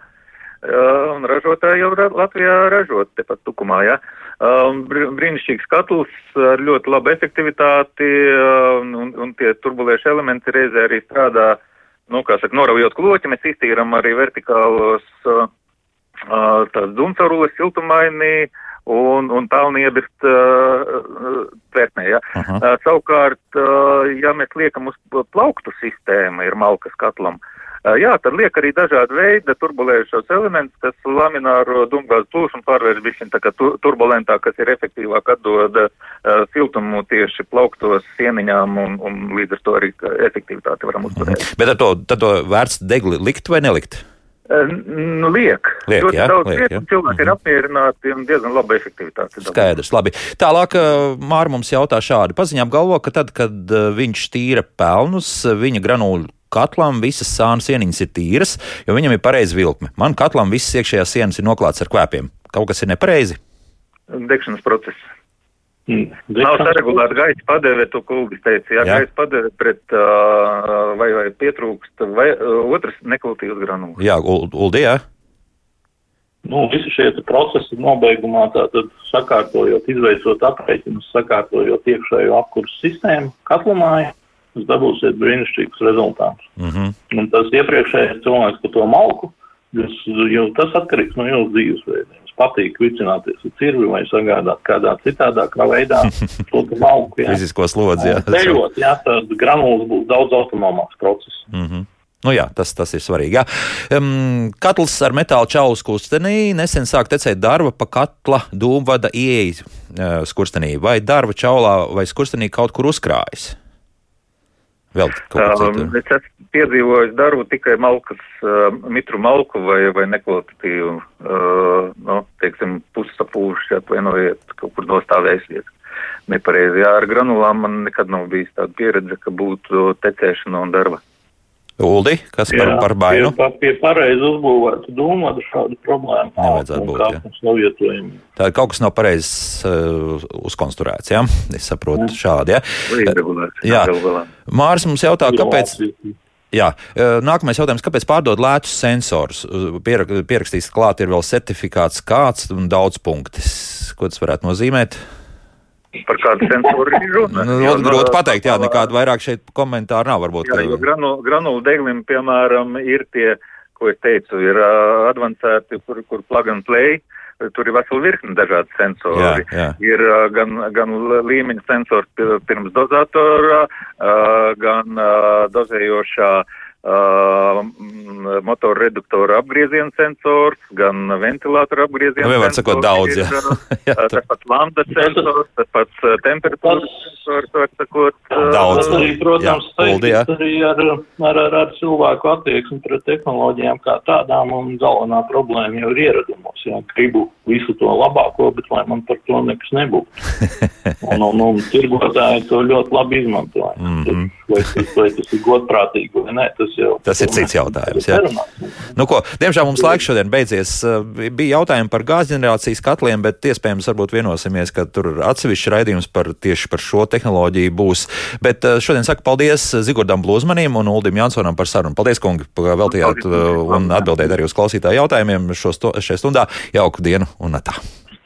Uh, un ražotāji jau ra Latvijā ražot tepat tukumā, ja. Uh, brīnišķīgs katls ar ļoti labu efektivitāti uh, un, un tie turbulējuši elementi reizē arī strādā, nu, kā saka, noraujot kloķi, mēs iztīram arī vertikālos uh, tās dumcarules siltumainī, uh, un, un pelni iebirst uh, tvertnē. Ja? Uh -huh. uh, savukārt, uh, ja mēs liekam uz plauktu sistēmu, ir malkas katlam, uh, jā, tad liek arī dažādi veidi turbulējušos elementus, kas lamināro dumgāzu plūšanu pārvērš bišķiņ tā kā tu, turbulentā, kas ir efektīvāk atdod uh, siltumu tieši plauktos sieniņām un, un līdz ar to arī efektivitāti varam uzturēt. Bet ar to, to vērts degli likt vai nelikt? Nu, liek. Liek, Ļoti jā, daudz liek, liek, jā. un cilvēki ir apmierināti un diezgan laba efektivitāte. Skaidrs, labi. Tālāk uh, Māra mums jautā šādi. Paziņā apgalvo, ka tad, kad uh, viņš tīra pelnus, viņa granulu katlam visas sānu sieniņas ir tīras, jo viņam ir pareizi vilkme. Man katlam visas iekšējās sienas ir noklāts ar kvēpiem. Kaut kas ir nepareizi. Degšanas process. Mm. Nav saregulēta gaisa padeve, to kungs teica. Jā, Jā. gaisa padeve pret uh, vai, vai pietrūkst, vai uh, otrs nekvaltīvs granulas. Jā, Ul- Uldi, jā. Nu, visi šie procesi nobeigumā, tātad sakārtojot, izveicot aprēķinus, sakārtojot iekšējo apkursu sistēmu katlumā, jūs dabūsiet brīnišķīgus rezultātus. Mm -hmm. Un tas iepriekšējais cilvēks par to malku, jūs, jau tas atkarīgs no jūsu dzīvesveidiem. Patīk vicināties ar cirvi vai sagādāt kādā citādākā veidā to te malku. jā. Fizisko slodzi, jā. Ceļot, jā, tad granulas būs daudz autonomāks process. Mm -hmm. Nu jā, tas, tas ir svarīgi. Jā. Um, katls ar metāla čaulu skurstenī nesen sāk tecēt darba pa katla dūmvada ieejas uh, skurstenī. Vai darba čaulā vai skurstenī kaut kur uzkrājas? Vēl kaut kas Um, cits. es esmu piedzīvojis darbu tikai malkas, uh, mitru malku vai, vai nekvalitatīvu, uh, nu, teiksim, pussapūšu, atvainojiet, kaut kur nostāvēsies. Nepareizi. Jā, ar granulām man nekad nav bijis tāda pieredze, ka būtu tecēšana un darba. Uldi, kas par, par bainu? Pie, pie pareizi uzbūvēta dūmada šāda problēma. Nevajadzētu būt, jā. Tā kaut kas nav pareizi uh, uzkonstruēts. Jā? Es saprotu, šādi. Jā. Līdzregulēts. Jā. Māris mums jautā, kāpēc. Jā, eh, nākamais jautājums, kāpēc pārdod lētus sensorus? Pierak- Pierakstīts, klāt ir vēl certifikāts kāds un daudz punktis. Ko tas varētu nozīmēt? Par kādu sensoru ir runa? Nu, Jo, grūti no- pateikt, jā, nekādu vairāk šeit komentāru nav. Varbūt, Jā, jo ka- granu, granulu deglim, piemēram, ir tie, ko es teicu, ir uh, advancēti, kur, kur plug and play. Tur ir vesela virkne dažādu sensori. Jā, jā. Ir uh, gan, gan līmeņa sensors pi- pirms dozatora, uh, gan uh, dozējošā uh, mm, motora reduktora apgrieziena sensors, gan ventilātora apgrieziena Nu, vienmēr sensors. sakot, daudz, ir, jā. uh, Jā, uh, tur- Tas pats lambda sensors, tas pats uh, temperatūras sensors, var sakot. uh, Daudz. Tas arī, protams, saistīts arī ar, ar, ar, ar cilvēku attieksmi pret tehnoloģijām kā tādām, un galvenā problēma jau ir ieradumos. Jā, gribu visu to labāko, bet lai man par to nekas nebūtu. Un, un, un tirgotāji to ļoti labi izmanto. Mhm. Tur, vai, tas, vai tas ir godprātīgi vai nē, tas jau Tas ir cits jautājums, jā. Nu, ko, diemžēl mums laiks šodien beidzies. Bija jautājumi par gāzģenerācijas katliem, bet iespējams varbūt vienosimies, ka tur atsevišķi raidījums par tieši par šo tehnoloģiju būs. Bet šodien saku paldies Zigordam Blūzmanim un Uldim Jansonam par sarunu. Paldies, kungi, ka veltījāt un atbildējāt arī uz klausītāju jautājumiem šo sto, šajā stundā. Jauku dienu un tā!